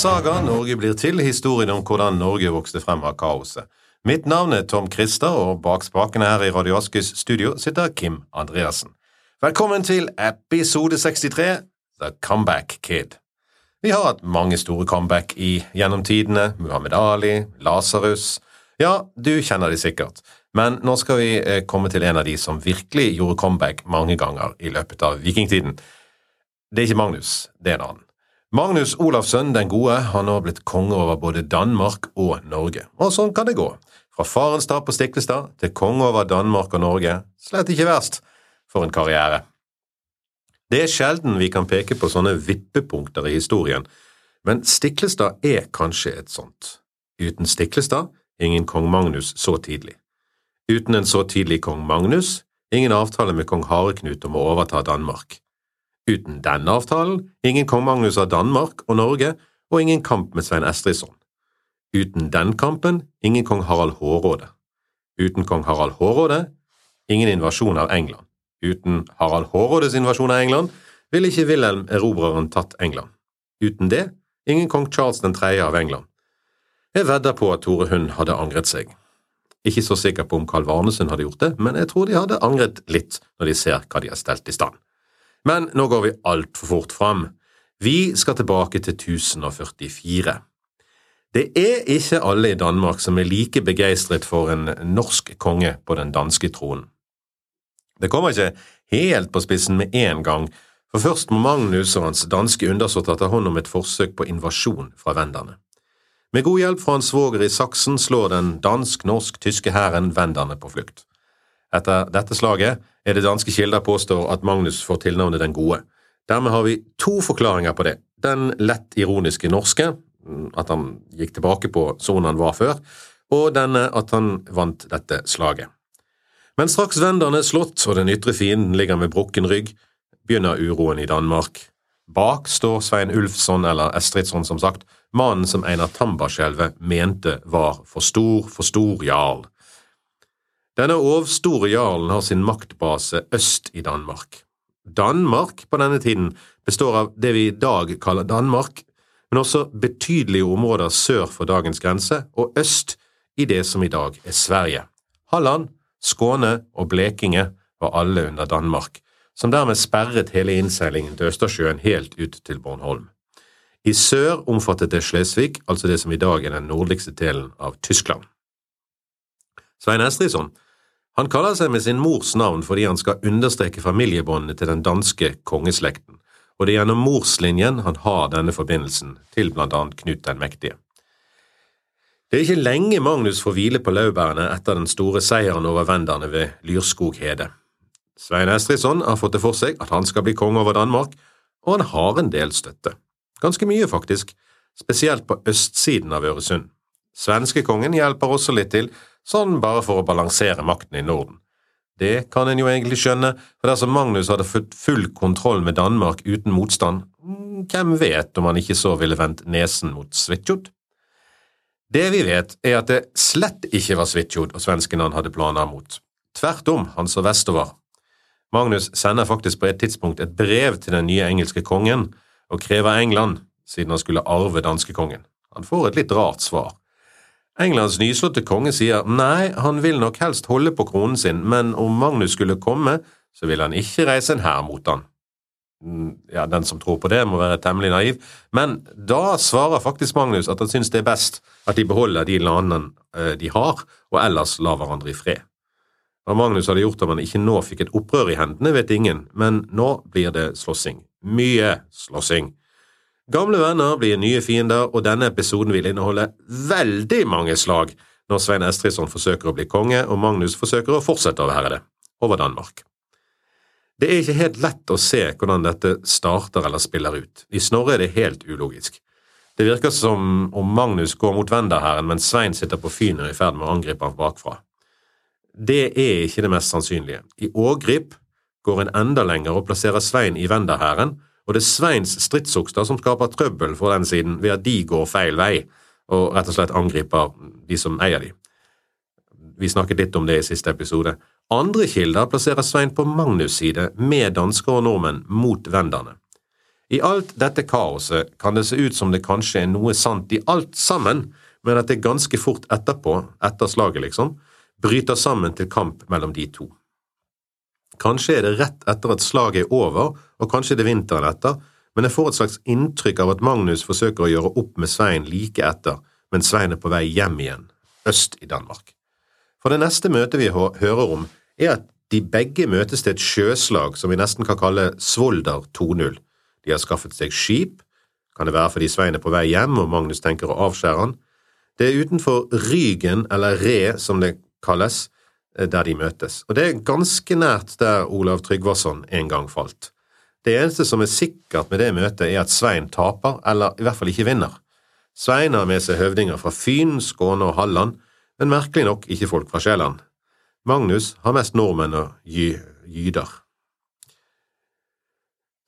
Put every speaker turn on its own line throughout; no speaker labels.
saga Norge blir til, historien om hvordan Norge vokste frem av kaoset. Mitt navn er Tom Christer, og bak spakene her i Radio Askes studio sitter Kim Andreassen. Velkommen til episode 63, The Comeback Kid. Vi har hatt mange store comeback i gjennom tidene, Muhammed Ali, Lasarus Ja, du kjenner de sikkert, men nå skal vi eh, komme til en av de som virkelig gjorde comeback mange ganger i løpet av vikingtiden. Det er ikke Magnus, det er en annen. Magnus Olafsson den gode har nå blitt konge over både Danmark og Norge, og sånn kan det gå. Fra Farenstad på Stiklestad til konge over Danmark og Norge. Slett ikke verst. For en karriere. Det er sjelden vi kan peke på sånne vippepunkter i historien, men Stiklestad er kanskje et sånt. Uten Stiklestad, ingen kong Magnus så tidlig. Uten en så tidlig kong Magnus, ingen avtale med kong Hareknut om å overta Danmark. Uten denne avtalen, ingen kong Magnus av Danmark og Norge, og ingen kamp med Svein Estridsson. Uten den kampen, ingen kong Harald Hårråde. Uten kong Harald Hårråde, ingen invasjon av England. Uten Harald Hårrådes invasjon av England ville ikke Wilhelm erobreren tatt England. Uten det, ingen kong Charles 3. av England. Jeg vedder på at Tore Hund hadde angret seg. Ikke så sikker på om Carl Varnesund hadde gjort det, men jeg tror de hadde angret litt når de ser hva de har stelt i stand. Men nå går vi altfor fort fram. Vi skal tilbake til 1044. Det er ikke alle i Danmark som er like begeistret for en norsk konge på den danske tronen. Det kommer ikke helt på spissen med en gang, for først må Magnus og hans danske undersåtter ta hånd om et forsøk på invasjon fra venderne. Med god hjelp fra hans svoger i Saksen slår den dansk-norsk-tyske hæren venderne på flukt. Etter dette slaget er det danske kilder påstår at Magnus får tilnavnet Den gode. Dermed har vi to forklaringer på det. Den lett ironiske norske, at han gikk tilbake på sonen han var før, og denne at han vant dette slaget. Men straks venderne er slått og den ytre fienden ligger med brukken rygg, begynner uroen i Danmark. Bak står Svein Ulfsson, eller Estridsson som sagt, mannen som Einar Tambarskjelvet mente var for stor, for stor jarl. Denne ovstorjarlen har sin maktbase øst i Danmark. Danmark på denne tiden består av det vi i dag kaller Danmark, men også betydelige områder sør for dagens grense og øst i det som i dag er Sverige. Halland, Skåne og Blekinge var alle under Danmark, som dermed sperret hele innseilingen til Østersjøen helt ut til Bornholm. I sør omfattet det Slesvig, altså det som i dag er den nordligste delen av Tyskland. Svein Estridsson han kaller seg med sin mors navn fordi han skal understreke familiebåndene til den danske kongeslekten, og det er gjennom morslinjen han har denne forbindelsen til blant annet Knut den mektige. Det er ikke lenge Magnus får hvile på laurbærene etter den store seieren over venderne ved Lyrskog hede. Svein Estridsson har fått det for seg at han skal bli konge over Danmark, og han har en del støtte. Ganske mye, faktisk, spesielt på østsiden av Øresund. Svenskekongen hjelper også litt til, sånn bare for å balansere makten i Norden. Det kan en jo egentlig skjønne, for dersom Magnus hadde fått full kontroll med Danmark uten motstand, mm, hvem vet om han ikke så ville vendt nesen mot Svitjod? Det vi vet, er at det slett ikke var Svitjod og svenskene han hadde planer mot. Tvert om, han så vestover. Magnus sender faktisk på et tidspunkt et brev til den nye engelske kongen og krever England, siden han skulle arve danskekongen. Han får et litt rart svar. Englands nyslåtte konge sier nei, han vil nok helst holde på kronen sin, men om Magnus skulle komme, så vil han ikke reise en hær mot han. Mm, ja, den som tror på det, må være temmelig naiv, men da svarer faktisk Magnus at han syns det er best at de beholder de landene eh, de har, og ellers lar hverandre i fred. Hva Magnus hadde gjort om han ikke nå fikk et opprør i hendene, vet ingen, men nå blir det slåssing. Mye slåssing. Gamle venner blir nye fiender, og denne episoden vil inneholde veldig mange slag når Svein Estridsson forsøker å bli konge og Magnus forsøker å fortsette å være det, over Danmark. Det er ikke helt lett å se hvordan dette starter eller spiller ut. I Snorre er det helt ulogisk. Det virker som om Magnus går mot Venderhæren, mens Svein sitter på Fyn og er i ferd med å angripe ham bakfra. Det er ikke det mest sannsynlige. I Ågrip går en enda lenger og plasserer Svein i Venderhæren, og det er Sveins stridsokster som skaper trøbbel for den siden ved at de går feil vei og rett og slett angriper de som eier de. Vi snakket litt om det i siste episode. Andre kilder plasserer Svein på Magnus' side med dansker og nordmenn mot venderne. I alt dette kaoset kan det se ut som det kanskje er noe sant i alt sammen, men at det ganske fort etterpå, etter slaget liksom, bryter sammen til kamp mellom de to. Kanskje er det rett etter at slaget er over, og kanskje det vinteren etter, men jeg får et slags inntrykk av at Magnus forsøker å gjøre opp med Svein like etter, men Svein er på vei hjem igjen, øst i Danmark. For det neste møtet vi hører om, er at de begge møtes til et sjøslag som vi nesten kan kalle Svolder 2.0. De har skaffet seg skip, kan det være fordi Svein er på vei hjem og Magnus tenker å avskjære han. Det er utenfor Rygen, eller Re som det kalles, der de møtes, og det er ganske nært der Olav Tryggvason en gang falt. Det eneste som er sikkert med det møtet, er at Svein taper, eller i hvert fall ikke vinner. Svein har med seg høvdinger fra Fyn, Skåne og Halland, men merkelig nok ikke folk fra Sjælland. Magnus har mest nordmenn og jyder.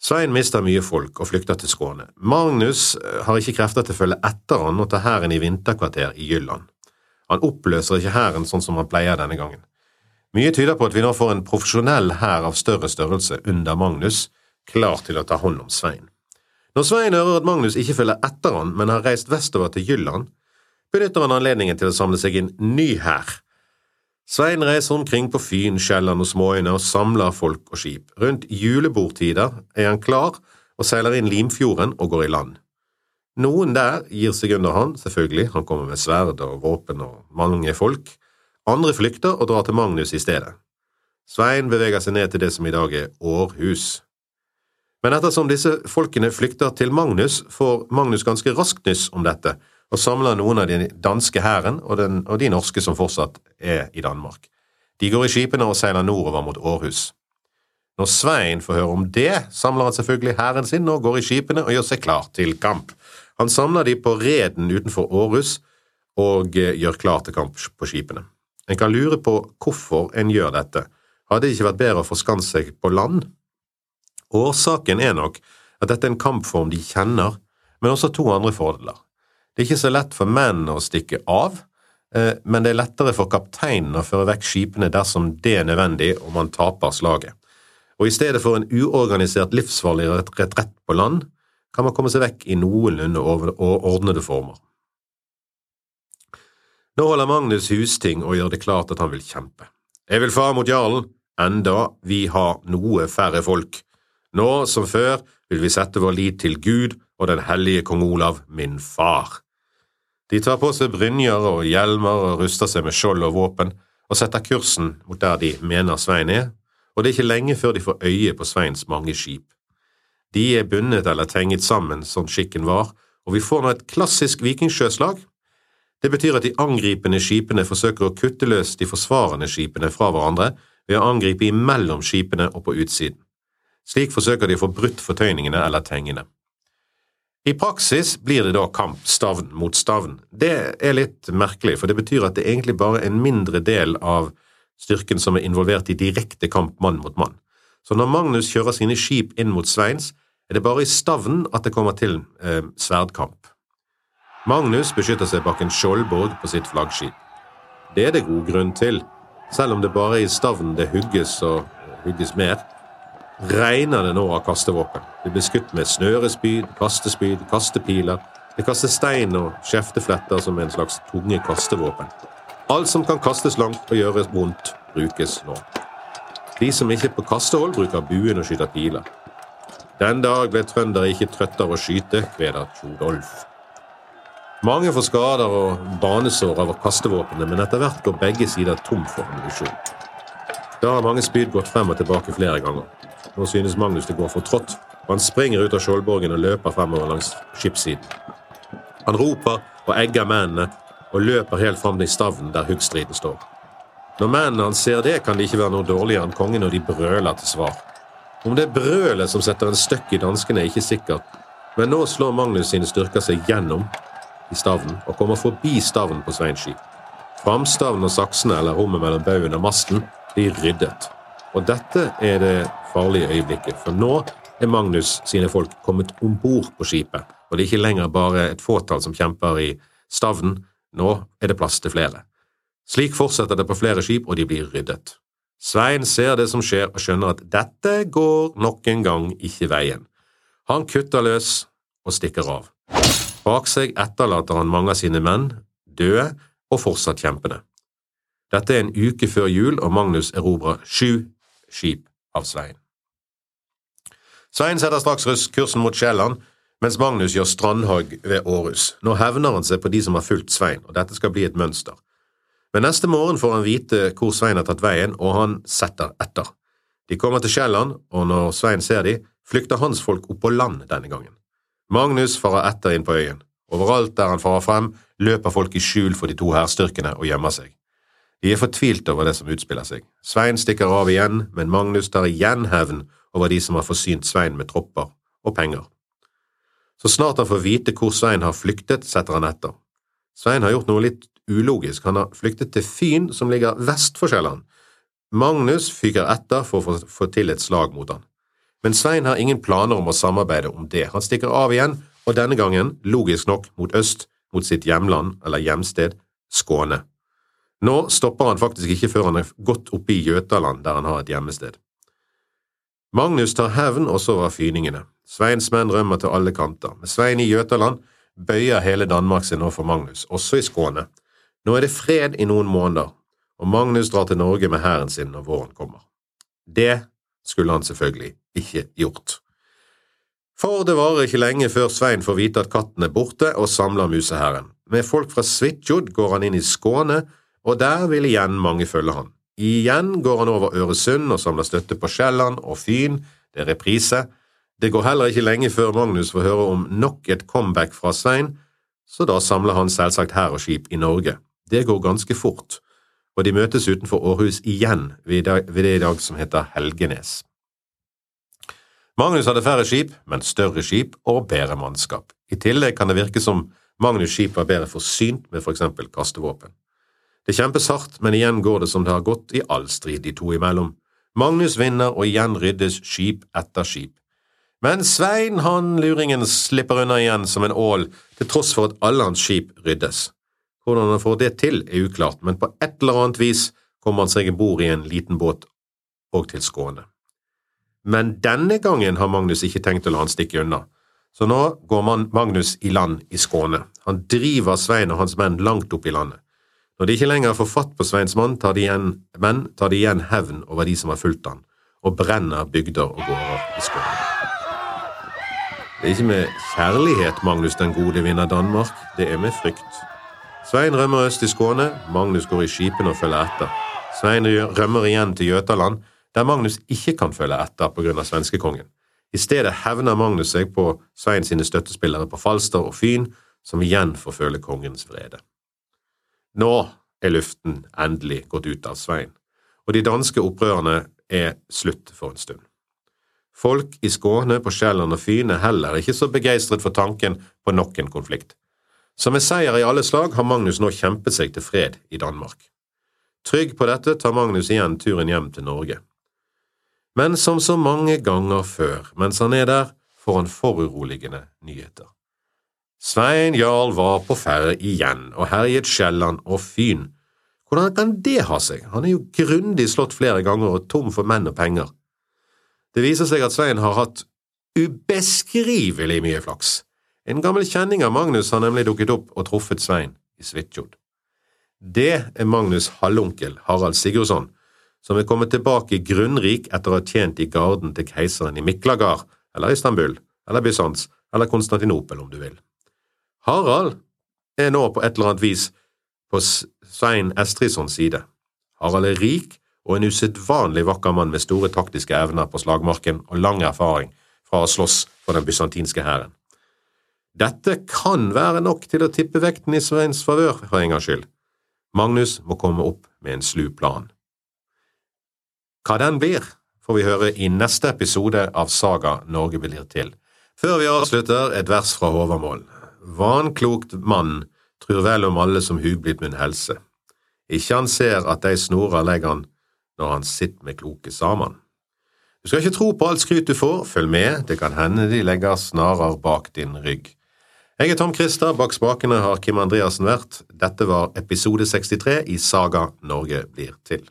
Svein mister mye folk og flykter til Skåne. Magnus eh, har ikke krefter til å følge etter han og ta hæren i vinterkvarter i Jylland. Han oppløser ikke hæren sånn som han pleier denne gangen. Mye tyder på at vi nå får en profesjonell hær av større størrelse under Magnus, klar til å ta hånd om Svein. Når Svein hører at Magnus ikke følger etter han, men har reist vestover til Jylland, benytter han anledningen til å samle seg en ny hær Svein reiser omkring på Fyn, Sjælland og småøyene og samler folk og skip. Rundt julebordtider er han klar og seiler inn Limfjorden og går i land. Noen der gir seg under han, selvfølgelig, han kommer med sverd og våpen og mange folk. Andre flykter og drar til Magnus i stedet. Svein beveger seg ned til det som i dag er Århus. Men ettersom disse folkene flykter til Magnus, får Magnus ganske raskt nyss om dette, og samler noen av de danske hæren og, og, de norske som fortsatt er i Danmark. De går i skipene og seiler nordover mot Århus. Når Svein får høre om det, samler han selvfølgelig hæren sin og går i skipene og gjør seg klar til kamp. Han samler de på reden utenfor Århus og eh, gjør klar til kamp på skipene. En kan lure på hvorfor en gjør dette. Hadde det ikke vært bedre å forskanse seg på land? Årsaken er nok at dette er en kampform de kjenner, men også to andre fordeler. Det er ikke så lett for menn å stikke av, eh, men det er lettere for kapteinen å føre vekk skipene dersom det er nødvendig og man taper slaget. Og i stedet for en uorganisert livsfarlig retrett på land, kan man komme seg vekk i noenlunde ordnede former. Nå holder Magnus husting og gjør det klart at han vil kjempe. Jeg vil fare mot jarlen, enda vi har noe færre folk. Nå som før vil vi sette vår lit til Gud og den hellige kong Olav, min far. De tar på seg brynjer og hjelmer og ruster seg med skjold og våpen, og setter kursen mot der de mener Svein er, og det er ikke lenge før de får øye på Sveins mange skip. De er bundet eller tenget sammen sånn skikken var, og vi får nå et klassisk vikingsjøslag. Det betyr at de angripende skipene forsøker å kutte løs de forsvarende skipene fra hverandre ved å angripe imellom skipene og på utsiden. Slik forsøker de å få brutt fortøyningene eller tengene. I praksis blir det da kamp stavn mot stavn. Det er litt merkelig, for det betyr at det egentlig bare er en mindre del av styrken som er involvert i direkte kamp mann mot mann. Så når Magnus kjører sine skip inn mot Sveins, er det bare i stavnen at det kommer til eh, sverdkamp. Magnus beskytter seg bak en skjoldborg på sitt flaggskip. Det er det god grunn til, selv om det bare er i stavnen det hugges og hugges mer regner det nå av kastevåpen. Det blir skutt med snørespyd, kastespyd, kastepiler. Det kastes stein og kjeftefletter som en slags tunge kastevåpen. Alt som kan kastes langt og gjøres vondt, brukes nå. De som ikke er på kastehold, bruker buen og skyter piler. Den dag ble trøndere ikke trøtt av å skyte, kveder Tjodolf. Mange får skader og banesår av kastevåpnene, men etter hvert går begge sider tom for ammunisjon. Da har mange spyd gått frem og tilbake flere ganger. Nå synes Magnus det går for trått, og han springer ut av skjoldborgen og løper fremover langs skipssiden. Han roper og egger mennene og løper helt fram til stavnen der huggstriden står. Når mennene hans ser det, kan de ikke være noe dårligere enn kongen, og de brøler til svar. Om det er brølet som setter en støkk i danskene, er ikke sikkert, men nå slår Magnus sine styrker seg gjennom i stavnen og kommer forbi stavnen på Sveins skip. Framstavnen og saksene, eller rommet mellom baugen og masten, blir ryddet. Og dette er det farlige øyeblikket, for nå er Magnus sine folk kommet om bord på skipet, og det er ikke lenger bare et fåtall som kjemper i stavnen, nå er det plass til flere. Slik fortsetter det på flere skip, og de blir ryddet. Svein ser det som skjer, og skjønner at dette går nok en gang ikke veien. Han kutter løs og stikker av. Bak seg etterlater han mange av sine menn, døde og fortsatt kjempende. Dette er en uke før jul, og Magnus erobrer sju skip av Svein. Svein setter straks kursen mot Sjælland, mens Magnus gjør strandhogg ved Århus. Nå hevner han seg på de som har fulgt Svein, og dette skal bli et mønster. Men neste morgen får han vite hvor Svein har tatt veien, og han setter etter. De kommer til Sjælland, og når Svein ser de, flykter hans folk opp på land denne gangen. Magnus farer etter inn på øyen. Overalt der han farer frem, løper folk i skjul for de to hærstyrkene og gjemmer seg. De er fortvilt over det som utspiller seg. Svein stikker av igjen, men Magnus tar igjen hevn over de som har forsynt Svein med tropper og penger. Så snart han får vite hvor Svein har flyktet, setter han etter. Svein har gjort noe litt ulogisk, han har flyktet til Fyn, som ligger vest for Sjælland. Magnus fyker etter for å få til et slag mot han. Men Svein har ingen planer om å samarbeide om det. Han stikker av igjen, og denne gangen, logisk nok, mot øst, mot sitt hjemland, eller hjemsted, Skåne. Nå stopper han faktisk ikke før han er godt oppe i Jøtaland, der han har et hjemmested. Magnus tar hevn også over fyningene. Sveins menn rømmer til alle kanter. Med Svein i Jøtaland bøyer hele Danmark seg nå for Magnus, også i Skåne. Nå er det fred i noen måneder, og Magnus drar til Norge med hæren sin når våren kommer. Det skulle han selvfølgelig ikke gjort. For det varer ikke lenge før Svein får vite at katten er borte og samler musehæren. Med folk fra Svitjod går han inn i Skåne og der vil igjen mange følge han. Igjen går han over Øresund og samler støtte på Sjælland og Fyn, det er reprise. Det går heller ikke lenge før Magnus får høre om nok et comeback fra Svein, så da samler han selvsagt hær og skip i Norge. Det går ganske fort, og de møtes utenfor Århus igjen ved det i dag som heter Helgenes. Magnus hadde færre skip, men større skip og bedre mannskap. I tillegg kan det virke som Magnus' skip var bedre forsynt med for eksempel kastevåpen. Det kjempes hardt, men igjen går det som det har gått i all strid de to imellom. Magnus vinner, og igjen ryddes skip etter skip. Men Svein, han luringen, slipper unna igjen som en ål, til tross for at alle hans skip ryddes. Hvordan han får det til, er uklart, men på et eller annet vis kommer han seg om bord i en liten båt og til Skåne. Men denne gangen har Magnus ikke tenkt å la han stikke unna, så nå går Magnus i land i Skåne. Han driver Svein og hans menn langt opp i landet. Når de ikke lenger får fatt på Sveins mann, tar de igjen, menn, tar de igjen hevn over de som har fulgt han, og brenner bygder og gårder i Skåne. Det er ikke med kjærlighet Magnus den gode vinner Danmark, det er med frykt. Svein rømmer øst i Skåne, Magnus går i skipene og følger etter. Svein rømmer igjen til Jøtaland, der Magnus ikke kan følge etter av svenskekongen. I stedet hevner Magnus seg på Svein sine støttespillere på Falster og Fyn, som igjen får føle kongens vrede. Nå er luften endelig gått ut av Svein, og de danske opprørene er slutt for en stund. Folk i Skåne, på Sjælland og Fyn er heller ikke så begeistret for tanken på nok en konflikt. Som en seier i alle slag har Magnus nå kjempet seg til fred i Danmark. Trygg på dette tar Magnus igjen turen hjem til Norge. Men som så mange ganger før, mens han er der, får han foruroligende nyheter. Svein Jarl var på ferde igjen og herjet Sjælland og Fyn. Hvordan kan det ha seg, han er jo grundig slått flere ganger og tom for menn og penger. Det viser seg at Svein har hatt ubeskrivelig mye flaks. En gammel kjenning av Magnus har nemlig dukket opp og truffet Svein i Svitjod. Det er Magnus' halvonkel Harald Sigurdsson, som er kommet tilbake grunnrik etter å ha tjent i garden til keiseren i Miklagard, eller Istanbul, eller Bysants, eller Konstantinopel om du vil. Harald er nå på et eller annet vis på Svein Estrissons side. Harald er rik og en usedvanlig vakker mann med store taktiske evner på slagmarken og lang erfaring fra å slåss for den bysantinske hæren. Dette kan være nok til å tippe vekten i Sveins favør for en gangs skyld. Magnus må komme opp med en slu plan. Hva den blir, får vi høre i neste episode av Saga Norge blir til. Før vi avslutter, et vers fra Håvamål. Vanklokt mann trur vel om alle som hugblitt min helse. Ikke han ser at dei snorer legger han når han sitter med kloke saman. Du skal ikke tro på alt skryt du får, følg med, det kan hende de legger snarer bak din rygg. Jeg er Tom Christer, bak spakene har Kim Andreassen vært. Dette var episode 63 i Saga Norge blir til.